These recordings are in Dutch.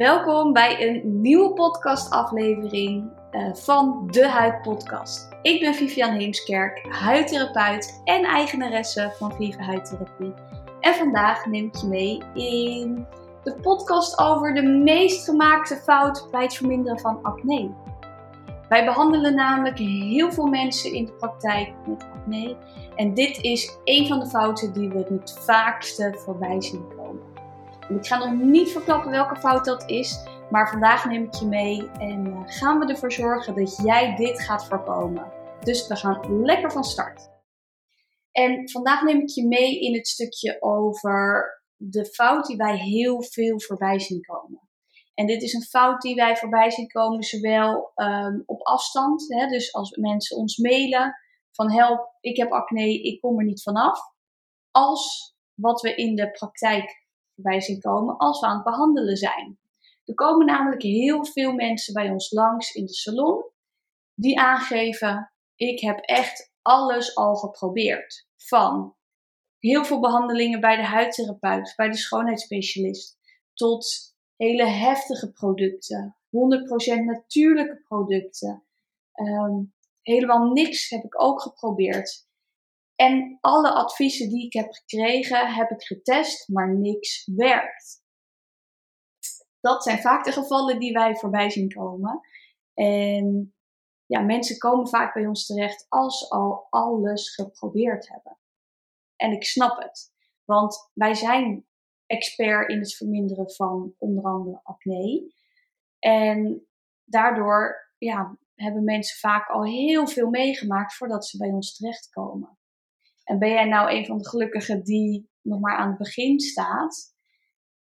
Welkom bij een nieuwe podcastaflevering uh, van de Huid Podcast. Ik ben Vivian Heemskerk, huidtherapeut en eigenaresse van Viva Huidtherapie. En vandaag neem ik je mee in de podcast over de meest gemaakte fout bij het verminderen van acne. Wij behandelen namelijk heel veel mensen in de praktijk met acne. En dit is een van de fouten die we het vaakste voorbij zien. Ik ga nog niet verklappen welke fout dat is, maar vandaag neem ik je mee en eh, gaan we ervoor zorgen dat jij dit gaat voorkomen. Dus we gaan lekker van start. En vandaag neem ik je mee in het stukje over de fout die wij heel veel voorbij zien komen. En dit is een fout die wij voorbij zien komen, zowel um, op afstand, hè, dus als mensen ons mailen van help, ik heb acne, ik kom er niet vanaf, als wat we in de praktijk voorbij zien komen als we aan het behandelen zijn. Er komen namelijk heel veel mensen bij ons langs in de salon die aangeven: ik heb echt alles al geprobeerd. Van heel veel behandelingen bij de huidtherapeut, bij de schoonheidsspecialist, tot hele heftige producten, 100% natuurlijke producten. Ehm, helemaal niks heb ik ook geprobeerd. En alle adviezen die ik heb gekregen, heb ik getest, maar niks werkt. Dat zijn vaak de gevallen die wij voorbij zien komen. En ja, mensen komen vaak bij ons terecht als ze al alles geprobeerd hebben. En ik snap het. Want wij zijn expert in het verminderen van onder andere acne. En daardoor ja, hebben mensen vaak al heel veel meegemaakt voordat ze bij ons terechtkomen. En ben jij nou een van de gelukkigen die nog maar aan het begin staat?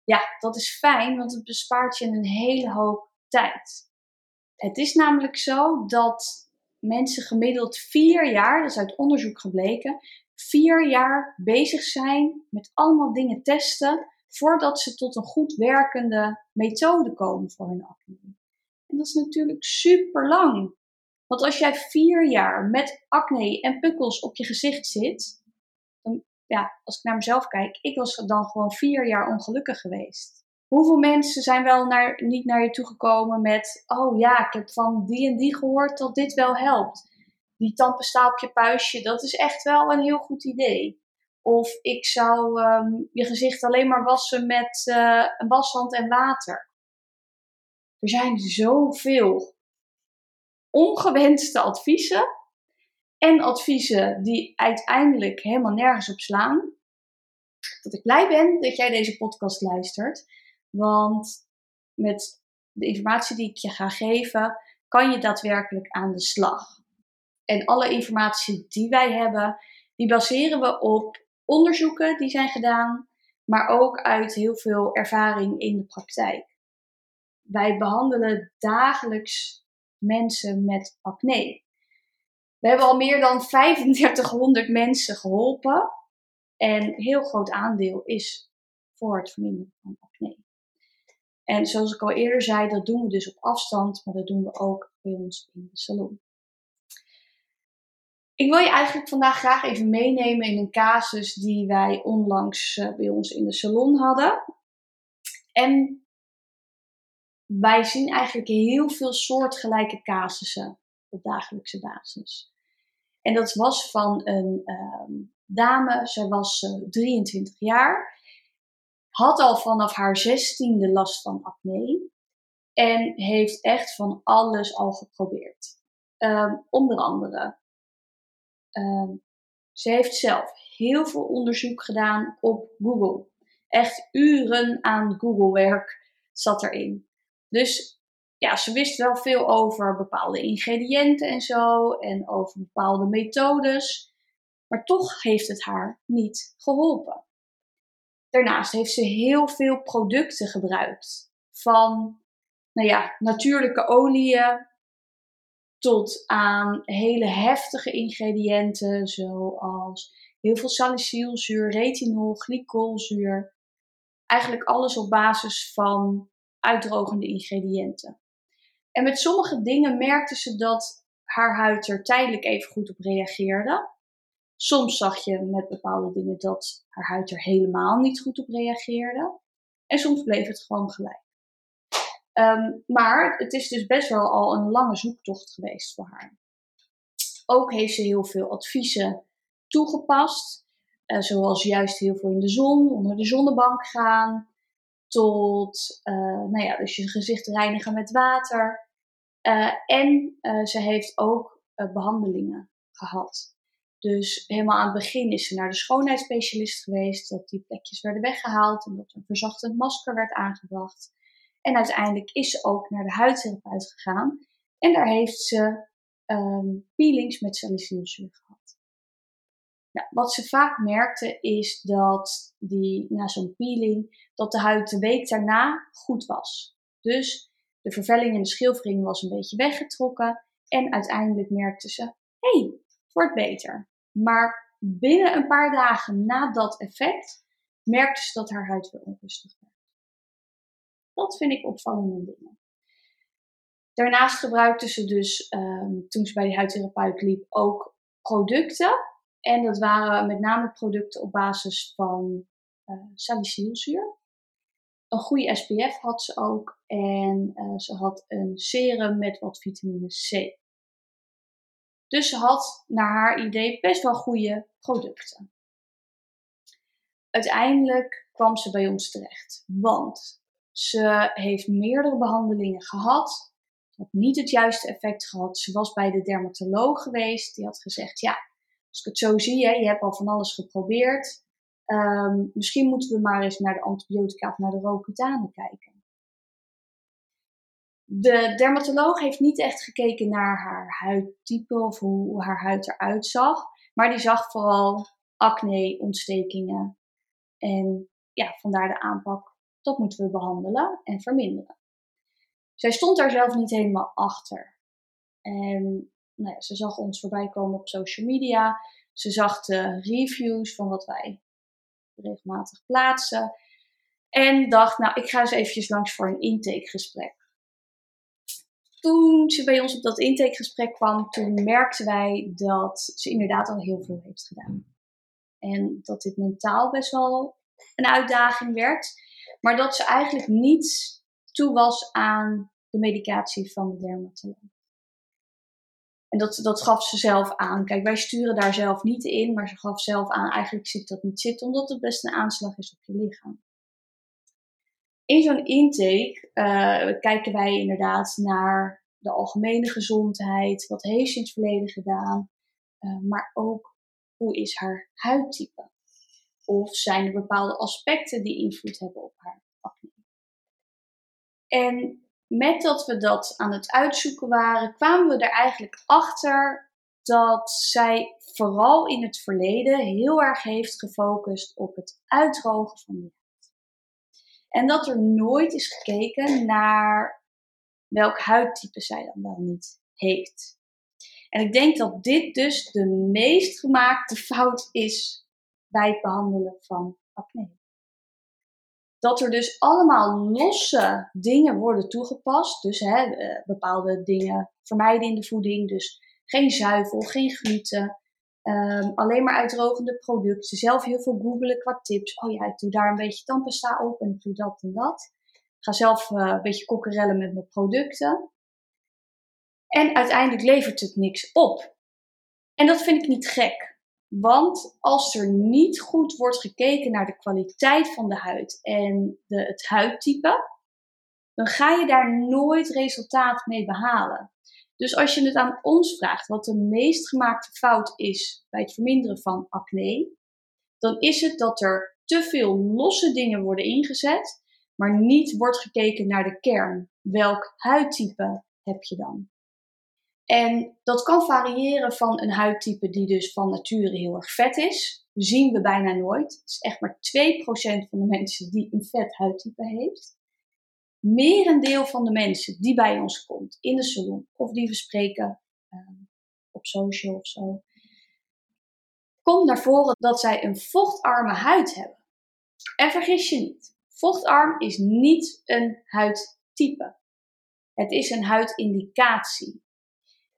Ja, dat is fijn, want het bespaart je een hele hoop tijd. Het is namelijk zo dat mensen gemiddeld vier jaar, dat is uit onderzoek gebleken, vier jaar bezig zijn met allemaal dingen testen voordat ze tot een goed werkende methode komen voor hun acne. En dat is natuurlijk super lang. Want als jij vier jaar met acne en pukkels op je gezicht zit, dan, ja, als ik naar mezelf kijk, ik was dan gewoon vier jaar ongelukkig geweest. Hoeveel mensen zijn wel naar, niet naar je toegekomen met, oh ja, ik heb van die en die gehoord dat dit wel helpt. Die tandpasta op je puistje, dat is echt wel een heel goed idee. Of ik zou ehm, je gezicht alleen maar wassen met uh, een washand en water. Er zijn zoveel ongewenste adviezen. En adviezen die uiteindelijk helemaal nergens op slaan. Dat ik blij ben dat jij deze podcast luistert. Want met de informatie die ik je ga geven, kan je daadwerkelijk aan de slag. En alle informatie die wij hebben, die baseren we op onderzoeken die zijn gedaan, maar ook uit heel veel ervaring in de praktijk. Wij behandelen dagelijks mensen met acne. We hebben al meer dan 3500 mensen geholpen en een heel groot aandeel is voor het verminderen van acne. En zoals ik al eerder zei, dat doen we dus op afstand, maar dat doen we ook bij ons in de salon. Ik wil je eigenlijk vandaag graag even meenemen in een casus die wij onlangs uh, bij ons in de salon hadden. En wij zien eigenlijk heel veel soortgelijke casussen op dagelijkse basis. En dat was van een um, dame, zij was uh, eh, 23 jaar, had al vanaf haar 16e last van acne en heeft echt van alles al geprobeerd. Um, onder andere Ehm, ze heeft zelf heel veel onderzoek gedaan op Google. Echt uren aan Google-werk zat erin. Dus ja, ze wist wel veel over bepaalde ingrediënten en zo en over bepaalde methodes. Maar toch heeft het haar niet geholpen. Daarnaast heeft ze heel veel producten gebruikt. Van nou ja, natuurlijke oliën tot aan hele heftige ingrediënten zoals heel veel salicylzuur, retinol, glycolzuur. Eigenlijk alles op basis van uitdrogende ingrediënten. En met sommige dingen merkte ze dat haar huid er tijdelijk even goed op reageerde. Soms zag je met bepaalde dingen dat haar huid er helemaal niet goed op reageerde. En soms bleef het gewoon gelijk. Ehm, maar het is dus best wel al een lange zoektocht geweest voor haar. Ook heeft ze heel veel adviezen toegepast. Uh, zoals juist heel veel in de zon, onder de zonnebank gaan. Tot, uh, nou ja, dus je gezicht reinigen met water. Uh, en ze heeft ook behandelingen gehad. Dus helemaal aan het begin is ze naar de schoonheidsspecialist geweest, dat die plekjes werden weggehaald en dat er een verzachtend masker werd aangebracht. En uiteindelijk is ze ook naar de huidtherapeut gegaan en daar heeft ze um, peelings met salicylzuur gehad. Nou, wat ze vaak merkte is dat die, na zo'n peeling, dat de huid de week daarna goed was. Dus de vervelling en de schilfering was een beetje weggetrokken en uiteindelijk merkte ze, hey, het wordt beter. Maar binnen een paar dagen na dat effect merkte ze dat haar huid weer onrustig werd. Dat vind ik opvallende dingen. Daarnaast gebruikte ze dus, um, toen ze bij die huidtherapeut liep, ook producten. En dat waren met name producten op basis van uh, salicylzuur. Een goede SPF had ze ook. En uh, ze had een serum met wat vitamine C. Dus ze had naar haar idee best wel goede producten. Uiteindelijk kwam ze bij ons terecht, want ze heeft meerdere behandelingen gehad, had niet het juiste effect gehad. Ze was bij de dermatoloog geweest, die had gezegd: Ja, als ik het zo zie, hè, je hebt al van alles geprobeerd. Um, misschien moeten we maar eens naar de antibiotica of naar de Roaccutane kijken. De dermatoloog heeft niet echt gekeken naar haar huidtype of hoe haar huid eruit zag. Maar die zag vooral acne, ontstekingen. En ja, vandaar de aanpak. Dat moeten we behandelen en verminderen. Zij stond daar zelf niet helemaal achter. En nou ze zag ons voorbij komen op social media. Ze zag de reviews van wat wij regelmatig plaatsen. En dacht, nou, ik ga eens eventjes langs voor een intakegesprek toen ze bij ons op dat intakegesprek kwam, toen merkten wij dat ze inderdaad al heel veel heeft gedaan. En dat dit mentaal best wel een uitdaging werd. Maar dat ze eigenlijk niet toe was aan de medicatie van de dermatoloog. En dat, dat gaf ze zelf aan. Kijk, wij sturen daar zelf niet in, maar ze gaf zelf aan, eigenlijk zit dat niet zitten, omdat het best een aanslag is op je lichaam. In zo'n intake uh, kijken wij inderdaad naar de algemene gezondheid. Wat heeft ze in het verleden gedaan? Uh, maar ook hoe is haar huidtype? Of zijn er bepaalde aspecten die invloed hebben op haar acne? En met dat we dat aan het uitzoeken waren, kwamen we er eigenlijk achter dat zij vooral in het verleden heel erg heeft gefocust op het uitdrogen van de en dat er nooit is gekeken naar welk huidtype zij dan wel niet heeft. En ik denk dat dit dus de meest gemaakte fout is bij het behandelen van acne. Dat er dus allemaal losse dingen worden toegepast. Dus hè, eh, bepaalde dingen vermijden in de voeding. Dus geen zuivel, geen gluten. Um, alleen maar uitdrogende producten. Zelf heel veel googelen qua tips. Oh ja, ik doe daar een beetje tandpasta op en ik doe dat en dat. Ga zelf uh, een beetje kokkerellen met mijn producten. En uiteindelijk levert het niks op. En dat vind ik niet gek. Want als er niet goed wordt gekeken naar de kwaliteit van de huid en de, het huidtype, dan ga je daar nooit resultaat mee behalen. Dus als je het aan ons vraagt wat de meest gemaakte fout is bij het verminderen van acne, dan is het dat er te veel losse dingen worden ingezet, maar niet wordt gekeken naar de kern. Welk huidtype heb je dan? En dat kan variëren van een huidtype die dus van nature heel erg vet is. Zien we bijna nooit. Het is echt maar 2% van de mensen die een vet huidtype heeft merendeel van de mensen die bij ons komt in de salon of die we spreken uh, op social of zo, komt naar voren dat zij een vochtarme huid hebben. En vergis je niet, vochtarm is niet een huidtype. Het is een huidindicatie.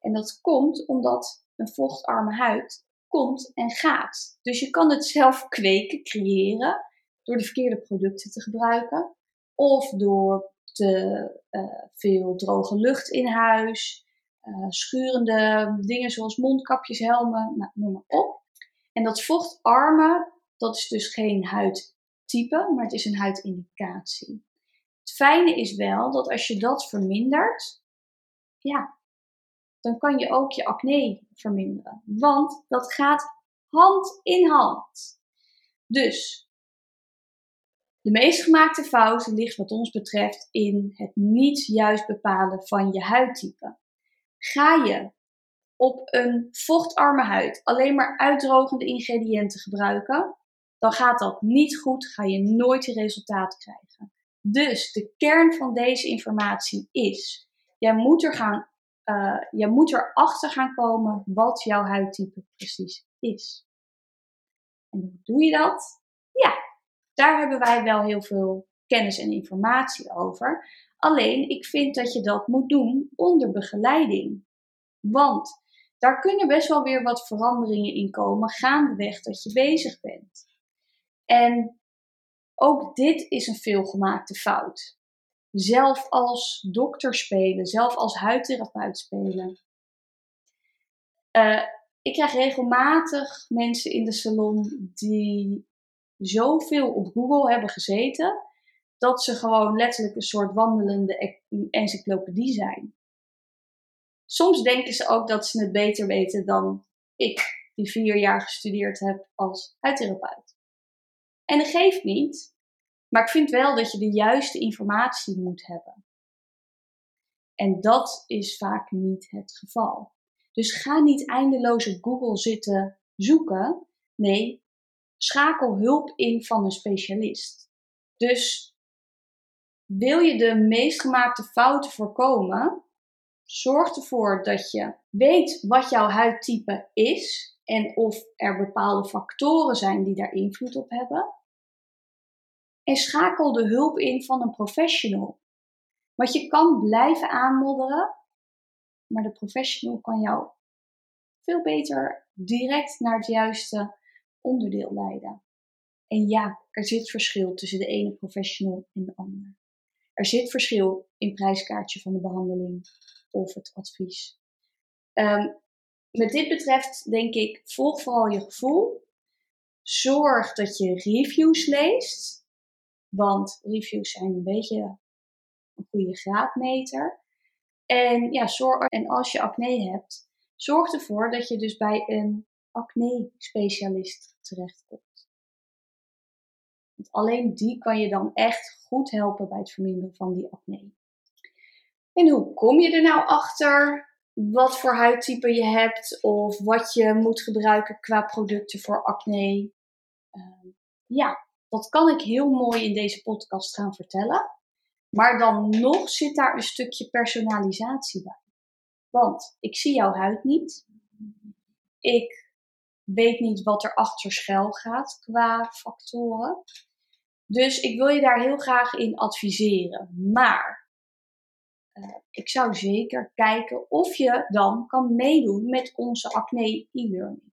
En dat komt omdat een vochtarme huid komt en gaat. Dus je kan het zelf kweken, creëren, door de verkeerde producten te gebruiken of door te uh, veel droge lucht in huis, uh, schurende dingen zoals mondkapjes, helmen, nou, noem maar op. En dat vochtarme, dat is dus geen huidtype, maar het is een huidindicatie. Het fijne is wel dat als je dat vermindert, ja, dan kan je ook je acne verminderen. Want dat gaat hand in hand. Dus de meest gemaakte fout ligt wat ons betreft in het niet juist bepalen van je huidtype. Ga je op een vochtarme huid alleen maar uitdrogende ingrediënten gebruiken, dan gaat dat niet goed, ga je nooit die resultaat krijgen. Dus de kern van deze informatie is: jij moet er gaan, uh, jij moet erachter gaan komen wat jouw huidtype precies is. En hoe doe je dat? Ja, daar hebben wij wel heel veel kennis en informatie over. Alleen, ik vind dat je dat moet doen onder begeleiding. Want daar kunnen best wel weer wat veranderingen in komen gaandeweg dat je bezig bent. En ook dit is een veelgemaakte fout. Zelf als dokter spelen, zelf als huidtherapeut spelen. Uh, ik krijg regelmatig mensen in de salon die zoveel op Google hebben gezeten, dat ze gewoon letterlijk een soort wandelende encyclopedie zijn. Soms denken ze ook dat ze het beter weten dan ik, die vier jaar gestudeerd heb als huidtherapeut. En dat geeft niet, maar ik vind wel dat je de juiste informatie moet hebben. En dat is vaak niet het geval. Dus ga niet eindeloos op Google zitten zoeken. Nee, schakel hulp in van een specialist. Dus wil je de meest gemaakte fouten voorkomen, zorg ervoor dat je weet wat jouw huidtype is en of er bepaalde factoren zijn die daar invloed op hebben. En schakel de hulp in van een professional. Want je kan blijven aanmodderen, maar de professional kan jou veel beter direct naar het juiste onderdeel leiden. En ja, er zit verschil tussen de ene professional en de andere. Er zit verschil in prijskaartje van de behandeling of het advies. Um, met dit betreft denk ik, volg vooral je gevoel. Zorg dat je reviews leest. Want reviews zijn een beetje een goede graadmeter. En, ja, en als je acne hebt, zorg ervoor dat je dus bij een acne-specialist terechtkomt. Want alleen die kan je dan echt goed helpen bij het verminderen van die acne. En hoe kom je er nou achter wat voor huidtype je hebt of wat je moet gebruiken qua producten voor acne? Uh, ja, dat kan ik heel mooi in deze podcast gaan vertellen. Maar dan nog zit daar een stukje personalisatie bij. Want ik zie jouw huid niet. Ik weet niet wat er achter schuil gaat qua factoren. Dus ik wil je daar heel graag in adviseren. Maar uh, ik zou zeker kijken of je dan kan meedoen met onze acne e-learning.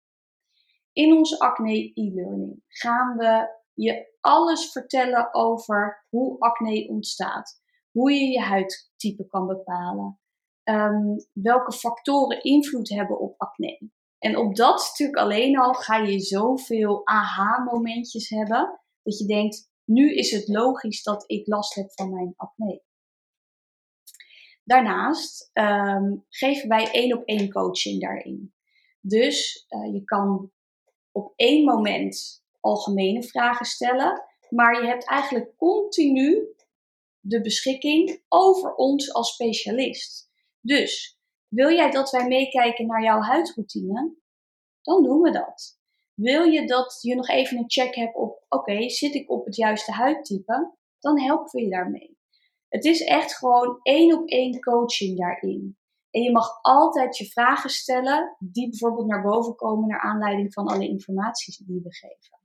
In onze acne e-learning gaan we je alles vertellen over hoe acne ontstaat, hoe je je huidtype kan bepalen, um, welke factoren invloed hebben op acne. En op dat stuk alleen al ga je zoveel aha-momentjes hebben dat je denkt: nu is het logisch dat ik last heb van mijn acne. Daarnaast um, geven wij één op één coaching daarin. Dus uh, je kan op één moment algemene vragen stellen, maar je hebt eigenlijk continu de beschikking over ons als specialist. Dus wil jij dat wij meekijken naar jouw huidroutine? Dan doen we dat. Wil je dat je nog even een check hebt op, oké, zit ik op het juiste huidtype? Dan helpen we je daarmee. Het is echt gewoon één op één coaching daarin. En je mag altijd je vragen stellen die bijvoorbeeld naar boven komen naar aanleiding van alle informatie die we geven.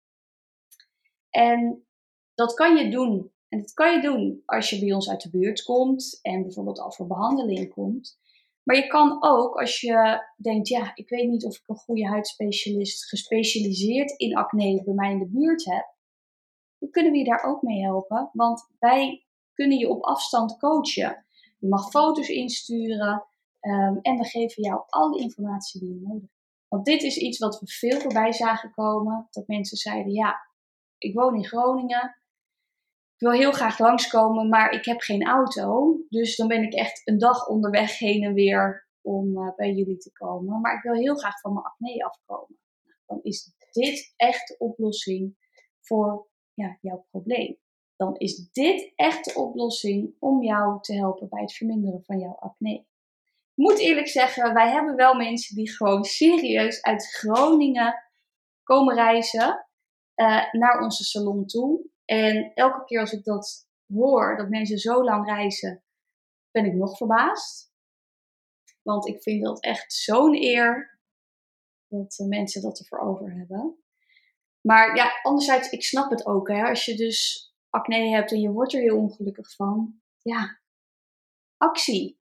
En dat kan je doen. En dat kan je doen als je bij ons uit de buurt komt en bijvoorbeeld al voor behandeling komt. Maar je kan ook als je denkt, ja, ik weet niet of ik een goede huidspecialist gespecialiseerd in acne bij mij in de buurt heb. Dan kunnen we je daar ook mee helpen. Want wij kunnen je op afstand coachen. Je mag foto's insturen ehm, en we geven jou alle informatie die je nodig hebt. Want dit is iets wat we veel voorbij zagen komen. Dat mensen zeiden, ja, ik woon in Groningen. Ik wil heel graag langskomen, maar ik heb geen auto. Dus dan ben ik echt een dag onderweg heen en weer om uh, bij jullie te komen. Maar ik wil heel graag van mijn acne afkomen. Nou, dan is dit echt de oplossing voor ja, jouw probleem. Dan is dit echt de oplossing om jou te helpen bij het verminderen van jouw acne. Ik moet eerlijk zeggen, wij hebben wel mensen die gewoon serieus uit Groningen komen reizen uh, naar onze salon toe. En elke keer als ik dat hoor, dat mensen zo lang reizen, ben ik nog verbaasd. Want ik vind dat echt zo'n eer dat mensen dat ervoor over hebben. Maar ja, anderzijds, ik snap het ook. Hè? Als je dus acne hebt en je wordt er heel ongelukkig van. Ja, actie.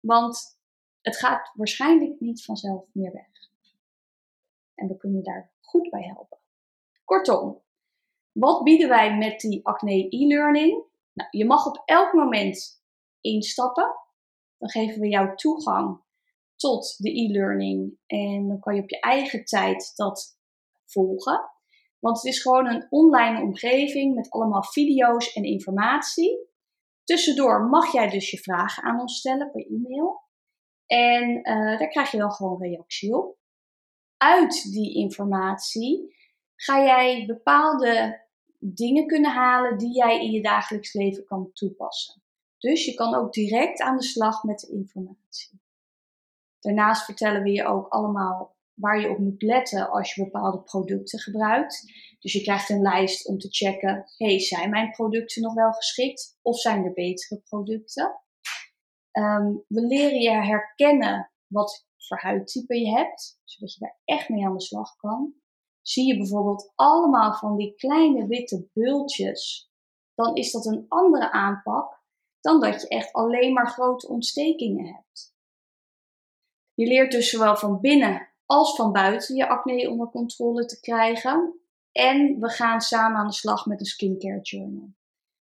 Want het gaat waarschijnlijk niet vanzelf meer weg. En we kunnen daar goed bij helpen. Kortom, wat bieden wij met die acne e-learning? Nou, je mag op elk moment instappen. Dan geven we jou toegang tot de e-learning en dan kan je op je eigen tijd dat volgen. Want het is gewoon een online omgeving met allemaal video's en informatie. Tussendoor mag jij dus je vragen aan ons stellen per e-mail. En uh, daar krijg je dan gewoon reactie op. Uit die informatie ga jij bepaalde dingen kunnen halen die jij in je dagelijks leven kan toepassen. Dus je kan ook direct aan de slag met de informatie. Daarnaast vertellen we je ook allemaal waar je op moet letten als je bepaalde producten gebruikt. Dus je krijgt een lijst om te checken: hey, zijn mijn producten nog wel geschikt of zijn er betere producten? Um, we leren je herkennen wat voor huidtype je hebt, zodat je daar echt mee aan de slag kan. Zie je bijvoorbeeld allemaal van die kleine witte bultjes, dan is dat een andere aanpak dan dat je echt alleen maar grote ontstekingen hebt. Je leert dus zowel van binnen als van buiten je acne onder controle te krijgen. En we gaan samen aan de slag met een skincare journal.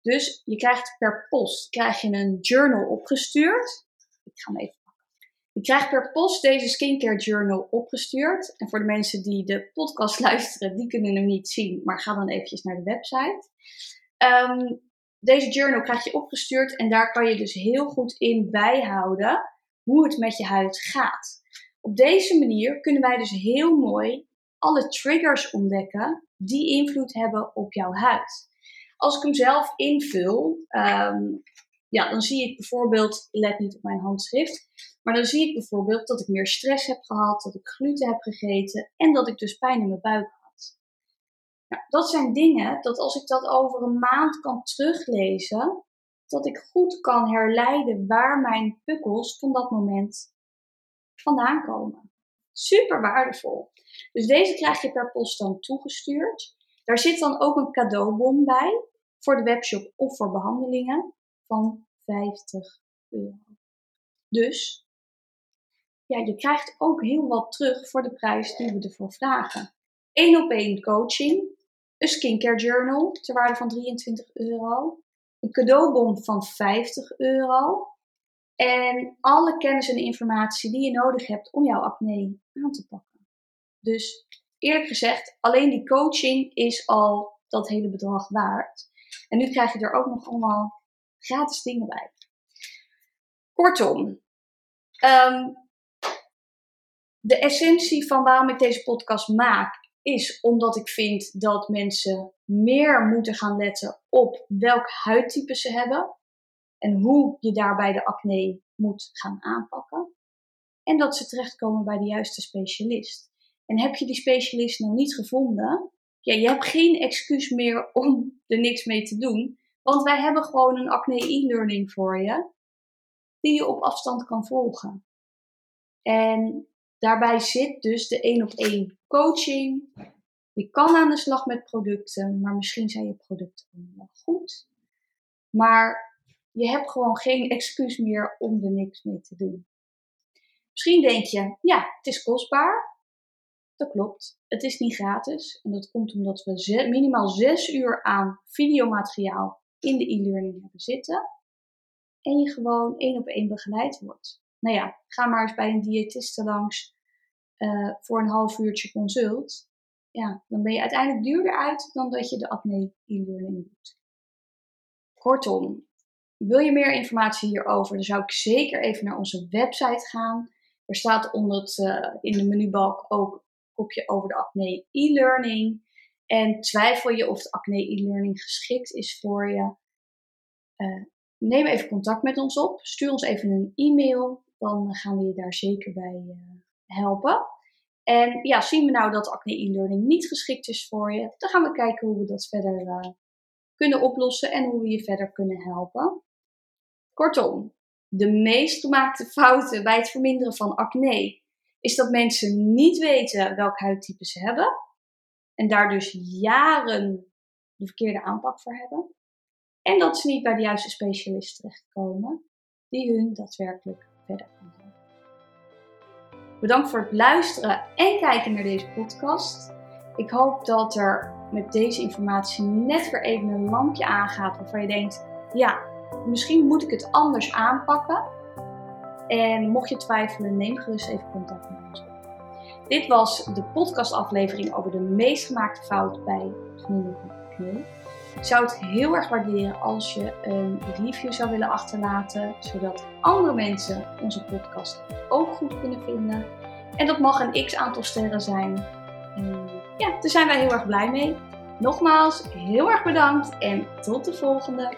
Dus je krijgt per post krijg je een journal opgestuurd. Ik ga hem even Je krijgt per post deze skincare journal opgestuurd. En voor de mensen die de podcast luisteren, die kunnen hem niet zien. Maar ga dan eventjes naar de website. Um, deze journal krijg je opgestuurd en daar kan je dus heel goed in bijhouden hoe het met je huid gaat. Op deze manier kunnen wij dus heel mooi alle triggers ontdekken die invloed hebben op jouw huid. Als ik hem zelf invul, um, ja, dan zie ik bijvoorbeeld, let niet op mijn handschrift, maar dan zie ik bijvoorbeeld dat ik meer stress heb gehad, dat ik gluten heb gegeten en dat ik dus pijn in mijn buik had. Nou, dat zijn dingen dat als ik dat over een maand kan teruglezen, dat ik goed kan herleiden waar mijn pukkels van dat moment vandaan komen. Super waardevol. Dus deze krijg je per post dan toegestuurd. Daar zit dan ook een cadeaubon bij voor de webshop of voor behandelingen van 50 euro. Dus ja, je krijgt ook heel wat terug voor de prijs die we ervoor vragen. Eén op één coaching, een skincare journal ter waarde van 23 euro, een cadeaubon van 50 euro en alle kennis en informatie die je nodig hebt om jouw acne aan te pakken. Dus eerlijk gezegd, alleen die coaching is al dat hele bedrag waard. En nu krijg je er ook nog allemaal gratis dingen bij. Kortom, um, de essentie van waarom ik deze podcast maak is omdat ik vind dat mensen meer moeten gaan letten op welk huidtype ze hebben en hoe je daarbij de acne moet gaan aanpakken. En dat ze terechtkomen bij de juiste specialist. En heb je die specialist nou niet gevonden, ja, je hebt geen excuus meer om er niks mee te doen. Want wij hebben gewoon een acne e-learning voor je, die je op afstand kan volgen. En daarbij zit dus de één op één coaching. Je kan aan de slag met producten, maar misschien zijn je producten wel goed. Maar je hebt gewoon geen excuus meer om er niks mee te doen. Misschien denk je, ja, het is kostbaar. Dat klopt. Het is niet gratis. En dat komt omdat we minimaal zes uur aan videomateriaal in de e-learning hebben zitten. En je gewoon één op één begeleid wordt. Nou ja, ga maar eens bij een diëtiste langs uh, voor een half uurtje consult. Ja, dan ben je uiteindelijk duurder uit dan dat je de acne e-learning doet. Kortom, wil je meer informatie hierover, dan zou ik zeker even naar onze website gaan. Er staat onder uh, in de menubalk ook een kopje over de acne e-learning. En twijfel je of de acne e-learning geschikt is voor je? Uh, neem even contact met ons op. Stuur ons even een e-mail. Dan gaan we je daar zeker bij uh, helpen. En ja, zien we nou dat acne e-learning niet geschikt is voor je, dan gaan we kijken hoe we dat verder uh, kunnen oplossen en hoe we je verder kunnen helpen. Kortom, de meest gemaakte fouten bij het verminderen van acne is dat mensen niet weten welk huidtype ze hebben en daar dus jaren de verkeerde aanpak voor hebben. En dat ze niet bij de juiste specialist terechtkomen die hun daadwerkelijk Bedankt voor het luisteren en kijken naar deze podcast. Ik hoop dat er met deze informatie net weer even een lampje aangaat waarvan je denkt: ja, misschien moet ik het anders aanpakken. En mocht je twijfelen, neem gerust even contact met ons Dit was de podcastaflevering over de meest gemaakte fout bij zou het heel erg waarderen als je een review zou willen achterlaten, zodat andere mensen onze podcast ook goed kunnen vinden. En dat mag een x aantal sterren zijn. Ja, daar zijn wij heel erg blij mee. Nogmaals, heel erg bedankt en tot de volgende.